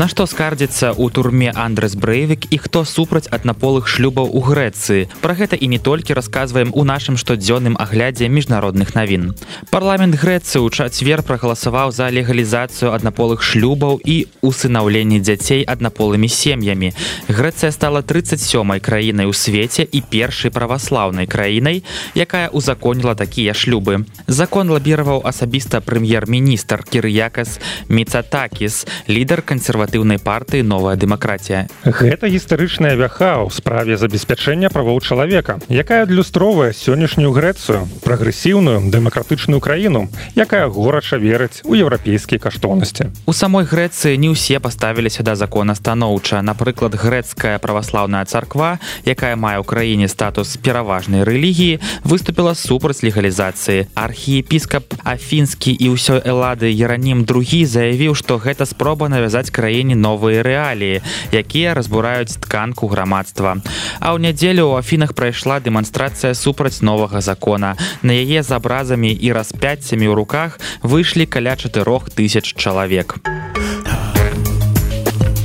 На што скардзіцца ў турме Андрес Брэйвік і хто супраць аднаполых шлюбаў у Грэцыі. Пра гэта і не толькі расказваем у нашым штодзённым аглядзе міжнародных навін. Парламент Грэцыі ў чацвер прагаласаваў за легалізацыю аднаполых шлюбаў і усынаўленне дзяцей аднаполымі сем'ямі. Грэцыя стала 37 краінай у свеце і першай праваслаўнай краінай, якая узаконіла такія шлюбы. Закон лабіраваў асабіста прэм'ер-міністр Кірыякас Мецатакіс, лідар кансерватыўнай партыі новая дэмакратія. Гэта гістарычная вяха ў справе забеспячэння правоў чалавека, якая адлюстроўвае сённяшнюю Грэцыю, прагрэсіўную дэмакратычную краіну, якая горача верыць у еўрапейскія каштоўнасці. У самой Грэцыі не ўсе паставіліся да закона станоўча. Напрыклад, грэцкая праваслаўная царква, якая мае ў краіне статус пераважнай рэлігіі, выступіла супраць легалізацыі. Архіепіскап Афінскі і ўсё Элады Еранім другі заявіў, што гэта спроба навязаць краіне новыя рэаліі, якія разбураюць тканку грамадства. А ў нядзелю ў афінах прайшла дэманстрацыя супраць новага закона. На яе з абразамі і распяццямі ў руках выйшлі каля чатырох тысяч чалавек.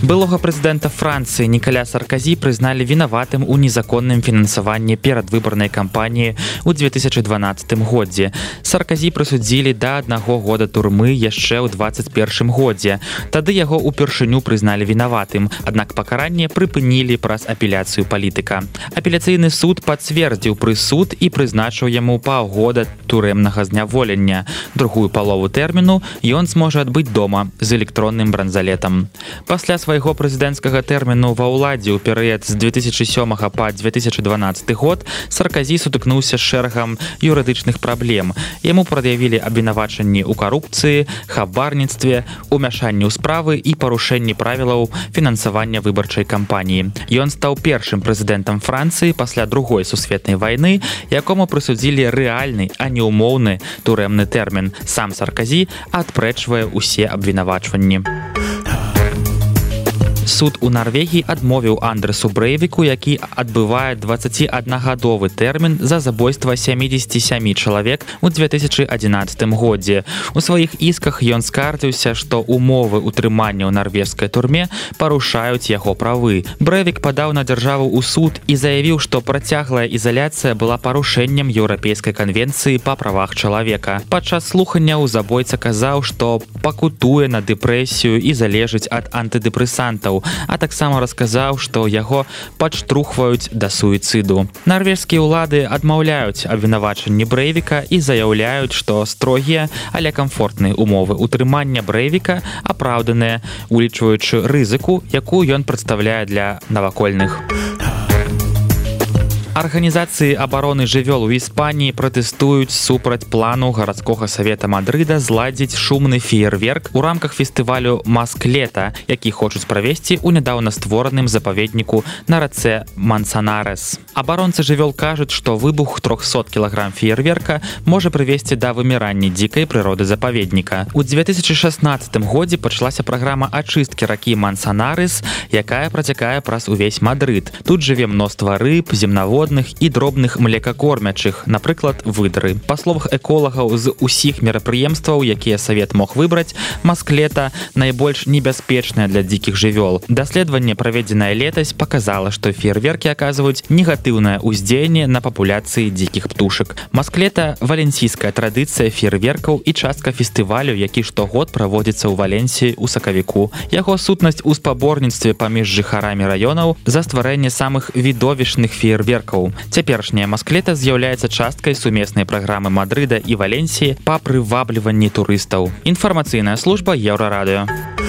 Былога прэзідэнта Францыі Нікаля Сарказі прызналі вінаватым у незаконным фінансаванні перадвыбарнай кампаніі ў 2012 годзе. Сарказі прысудзілі да аднаго года турмы яшчэ ў 21 годзе. Тады яго ўпершыню прызналі вінаватым, аднак пакаранне прыпынілі праз апеляцыю палітыка. Апеляцыйны суд пацвердзіў прысуд і прызначыў яму паўгода турэмнага зняволення. Другую палову тэрміну ён зможа адбыць дома з электронным бранзалетам. Пасля свайго свайго прэзідэнцкага тэрміну ва ўладзе ў перыяд з 2007 па 2012 год сарказі сутыкнуўся шэрагам юрыдычных праблем. Яму прад'явілі абвінавачанні ў карупцыі хабарніцтве умяшанні ў справы і парушэнні правілаў фінансавання выбарчай кампаніі. Ён стаў першым прэзідэнтам францыі пасля другой сусветнай вайны якому прысудзілі рэальны а не ўмоўны турэмны тэрмін. Сам сарказі адпрэчвае ўсе абвінавачванні суд у Нарвегіі адмовіў андресу брэйвіку які адбывае 21гадовы тэрмін за забойства 77 чалавек у 2011 годзе. У сваіх ісках ён скардзіўся што умовы утрымання ў нарвежскай турме парушаюць яго правы. Брэвік падаў на дзяржаву ў суд і заявіў што працяглая ізаляцыя была парушэннем еўрапейскай канвенцыі па правах чалавека. Падчас слухання ў забойца казаў што пакутуе на дэпрэсію і залежыць ад антыдэпрэсантаў а таксама расказаў, што яго падштрухваюць да суіцыду. Нарвежскія ўлады адмаўляюць абвінавачанні брэйвіка і заяўляюць, што строгія, але камфортныя умовы утрымання брэйвіка апраўданыя, улічваючы рызыку, якую ён прадстаўляе для навакольных. Арганізацыі абароны жывёл у Іспаніі пратэстуюць супраць плану гарадскога савета Мадрыда зладзіць шумны феерверк у рамках фестывалю Масклета, які хочуць правесці ў нядаўна створаным запаведніку на рацэ Мансанарес. Абаронцы жывёл кажуць, што выбух 300 кілаграм феерверка можа прывесці да вымірання дзікай прыроды запаведніка. У 2016 годзе пачалася праграма ачысткі ракі Мансанарес, якая працякае праз увесь Мадрыд. Тут жыве мноства рыб, земнавод водных і дробных млекакормячых напрыклад выдры. Па словах эколагаў з усіх мерапрыемстваў якія савет мог выбраць масклета найбольш небяспечная для дзікіх жывёл. Даследаванне праведзенае летась показала што фейерверкі аказваюць негатыўнае ўздзеянне на папуляцыі дзікіх птушак. Масклета валенсійская традыцыя фейерверкаў і частка фестывалю які штогод праводзіцца ў валенсіі у сакавіку. Яго сутнасць у спаборніцтве паміж жыхарамі раёнаў за стварэнне самых відовішных фейерверкаў рокаў. Цяперашняя масклета з'яўляецца часткай сумеснай праграмы Мадрыда і Валенсіі па прывабліванні турыстаў. Інфармацыйная служба еўрарадыё.